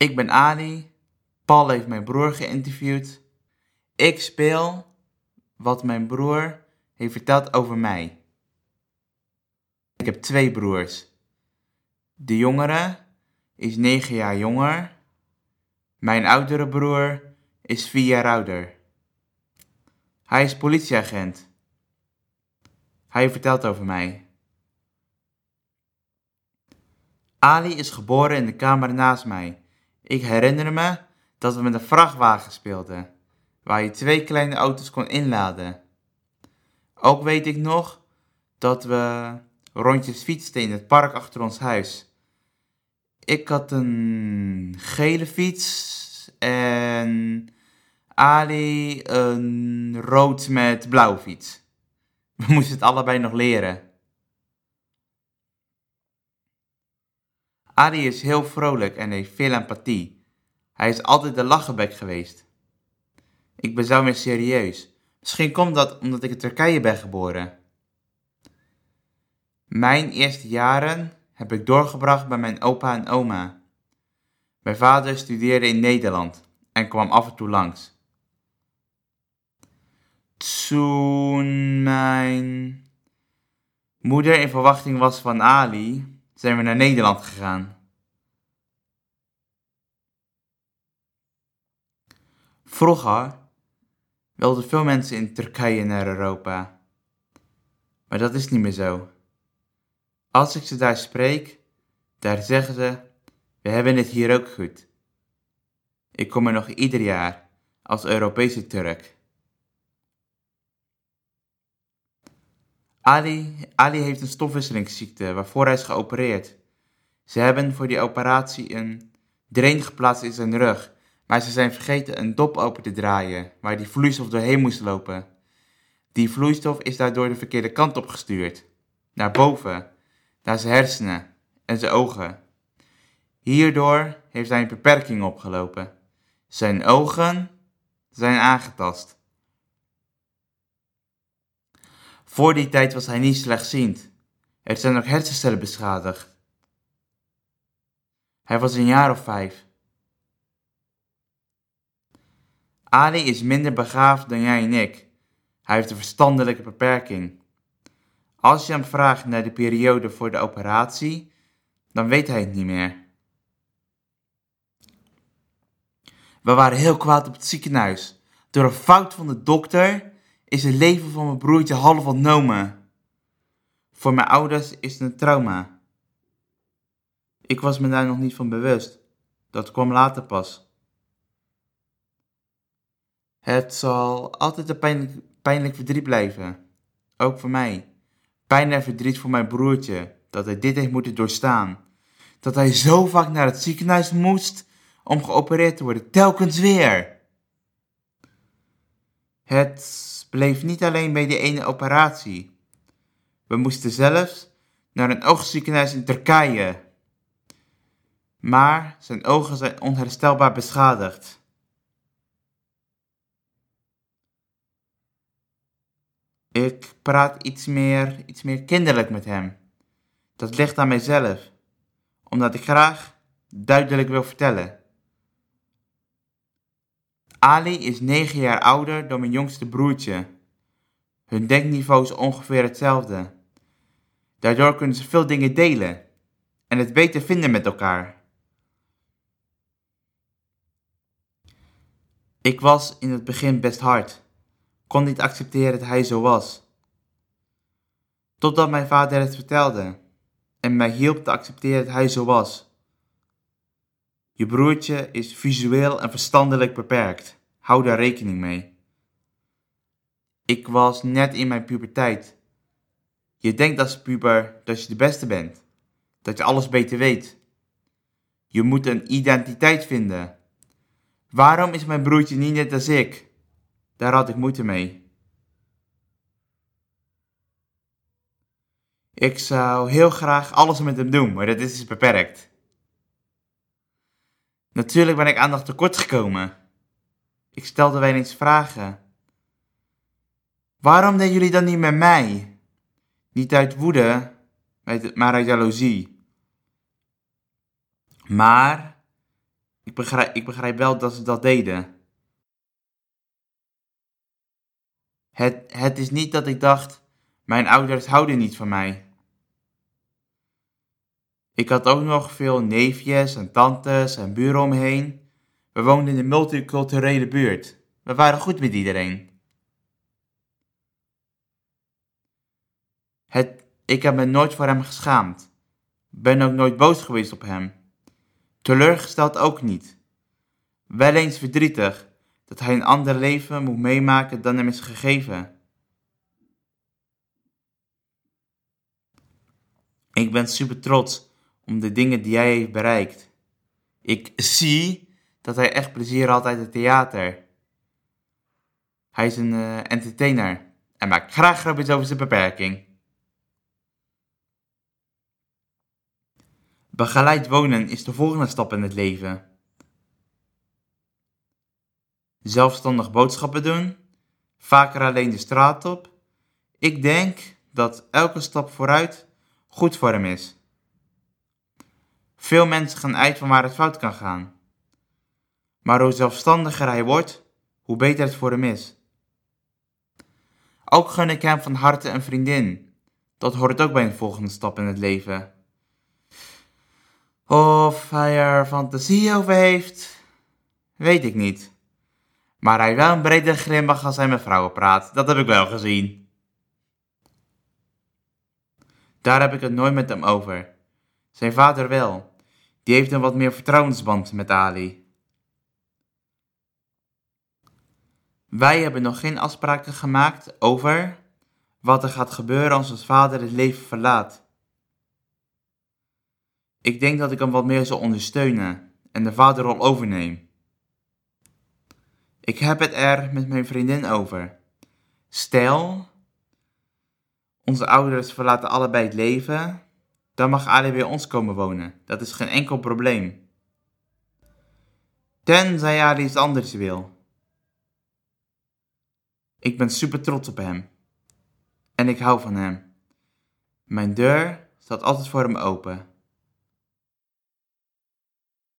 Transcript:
Ik ben Ali. Paul heeft mijn broer geïnterviewd. Ik speel wat mijn broer heeft verteld over mij. Ik heb twee broers. De jongere is 9 jaar jonger. Mijn oudere broer is 4 jaar ouder. Hij is politieagent. Hij vertelt over mij. Ali is geboren in de kamer naast mij. Ik herinner me dat we met een vrachtwagen speelden, waar je twee kleine auto's kon inladen. Ook weet ik nog dat we rondjes fietsten in het park achter ons huis. Ik had een gele fiets en Ali een rood met blauwe fiets. We moesten het allebei nog leren. Ali is heel vrolijk en heeft veel empathie. Hij is altijd de lachenbek geweest. Ik ben zo meer serieus. Misschien komt dat omdat ik in Turkije ben geboren. Mijn eerste jaren heb ik doorgebracht bij mijn opa en oma. Mijn vader studeerde in Nederland en kwam af en toe langs. Toen mijn moeder in verwachting was van Ali, zijn we naar Nederland gegaan. Vroeger wilden veel mensen in Turkije naar Europa. Maar dat is niet meer zo. Als ik ze daar spreek, daar zeggen ze: We hebben het hier ook goed. Ik kom er nog ieder jaar als Europese Turk. Ali, Ali heeft een stofwisselingsziekte waarvoor hij is geopereerd. Ze hebben voor die operatie een drain geplaatst in zijn rug, maar ze zijn vergeten een dop open te draaien waar die vloeistof doorheen moest lopen. Die vloeistof is daardoor de verkeerde kant op gestuurd, naar boven, naar zijn hersenen en zijn ogen. Hierdoor heeft hij een beperking opgelopen. Zijn ogen zijn aangetast. Voor die tijd was hij niet slechtziend. Er zijn ook hersencellen beschadigd. Hij was een jaar of vijf. Ali is minder begaafd dan jij en ik. Hij heeft een verstandelijke beperking. Als je hem vraagt naar de periode voor de operatie, dan weet hij het niet meer. We waren heel kwaad op het ziekenhuis. Door een fout van de dokter is het leven van mijn broertje half ontnomen. Voor mijn ouders is het een trauma. Ik was me daar nog niet van bewust. Dat kwam later pas. Het zal altijd een pijnlijk, verdriet blijven. Ook voor mij. Pijn en verdriet voor mijn broertje, dat hij dit heeft moeten doorstaan. Dat hij zo vaak naar het ziekenhuis moest om geopereerd te worden, telkens weer. Het bleef niet alleen bij die ene operatie. We moesten zelfs naar een oogziekenhuis in Turkije. Maar zijn ogen zijn onherstelbaar beschadigd. Ik praat iets meer, iets meer kinderlijk met hem. Dat ligt aan mijzelf, omdat ik graag duidelijk wil vertellen. Ali is 9 jaar ouder dan mijn jongste broertje. Hun denkniveau is ongeveer hetzelfde. Daardoor kunnen ze veel dingen delen en het beter vinden met elkaar. Ik was in het begin best hard, kon niet accepteren dat hij zo was. Totdat mijn vader het vertelde en mij hielp te accepteren dat hij zo was. Je broertje is visueel en verstandelijk beperkt. Hou daar rekening mee. Ik was net in mijn puberteit. Je denkt als puber dat je de beste bent, dat je alles beter weet. Je moet een identiteit vinden. Waarom is mijn broertje niet net als ik? Daar had ik moeite mee. Ik zou heel graag alles met hem doen, maar dat is dus beperkt. Natuurlijk ben ik aandacht tekort gekomen. Ik stelde eens vragen. Waarom deden jullie dan niet met mij? Niet uit woede, maar uit jaloezie. Maar Ik begrijp, ik begrijp wel dat ze dat deden. Het, het is niet dat ik dacht, mijn ouders houden niet van mij. Ik had ook nog veel neefjes en tantes en buren omheen. We woonden in een multiculturele buurt. We waren goed met iedereen. Het, ik heb me nooit voor hem geschaamd. Ben ook nooit boos geweest op hem. Teleurgesteld ook niet. Wel eens verdrietig dat hij een ander leven moet meemaken dan hem is gegeven. Ik ben super trots om de dingen die hij heeft bereikt. Ik zie dat hij echt plezier had uit het theater. Hij is een uh, entertainer en maakt graag grapjes over zijn beperking. Begeleid wonen is de volgende stap in het leven. Zelfstandig boodschappen doen, vaker alleen de straat op. Ik denk dat elke stap vooruit goed voor hem is. Veel mensen gaan uit van waar het fout kan gaan. Maar hoe zelfstandiger hij wordt, hoe beter het voor hem is. Ook gun ik hem van harte een vriendin. Dat hoort ook bij een volgende stap in het leven. Of hij er fantasie over heeft, weet ik niet. Maar hij wel een brede grimlach als hij met vrouwen praat. Dat heb ik wel gezien. Daar heb ik het nooit met hem over. Zijn vader wel. Die heeft een wat meer vertrouwensband met Ali. Wij hebben nog geen afspraken gemaakt over wat er gaat gebeuren als ons vader het leven verlaat. Ik denk dat ik hem wat meer zal ondersteunen en de vaderrol overneem. Ik heb het er met mijn vriendin over. Stel, onze ouders verlaten allebei het leven dan mag Ali bij ons komen wonen. Dat is geen enkel probleem. Tenzij Ali iets anders wil. Ik ben super trots op hem. En ik hou van hem. Mijn deur staat altijd voor hem open.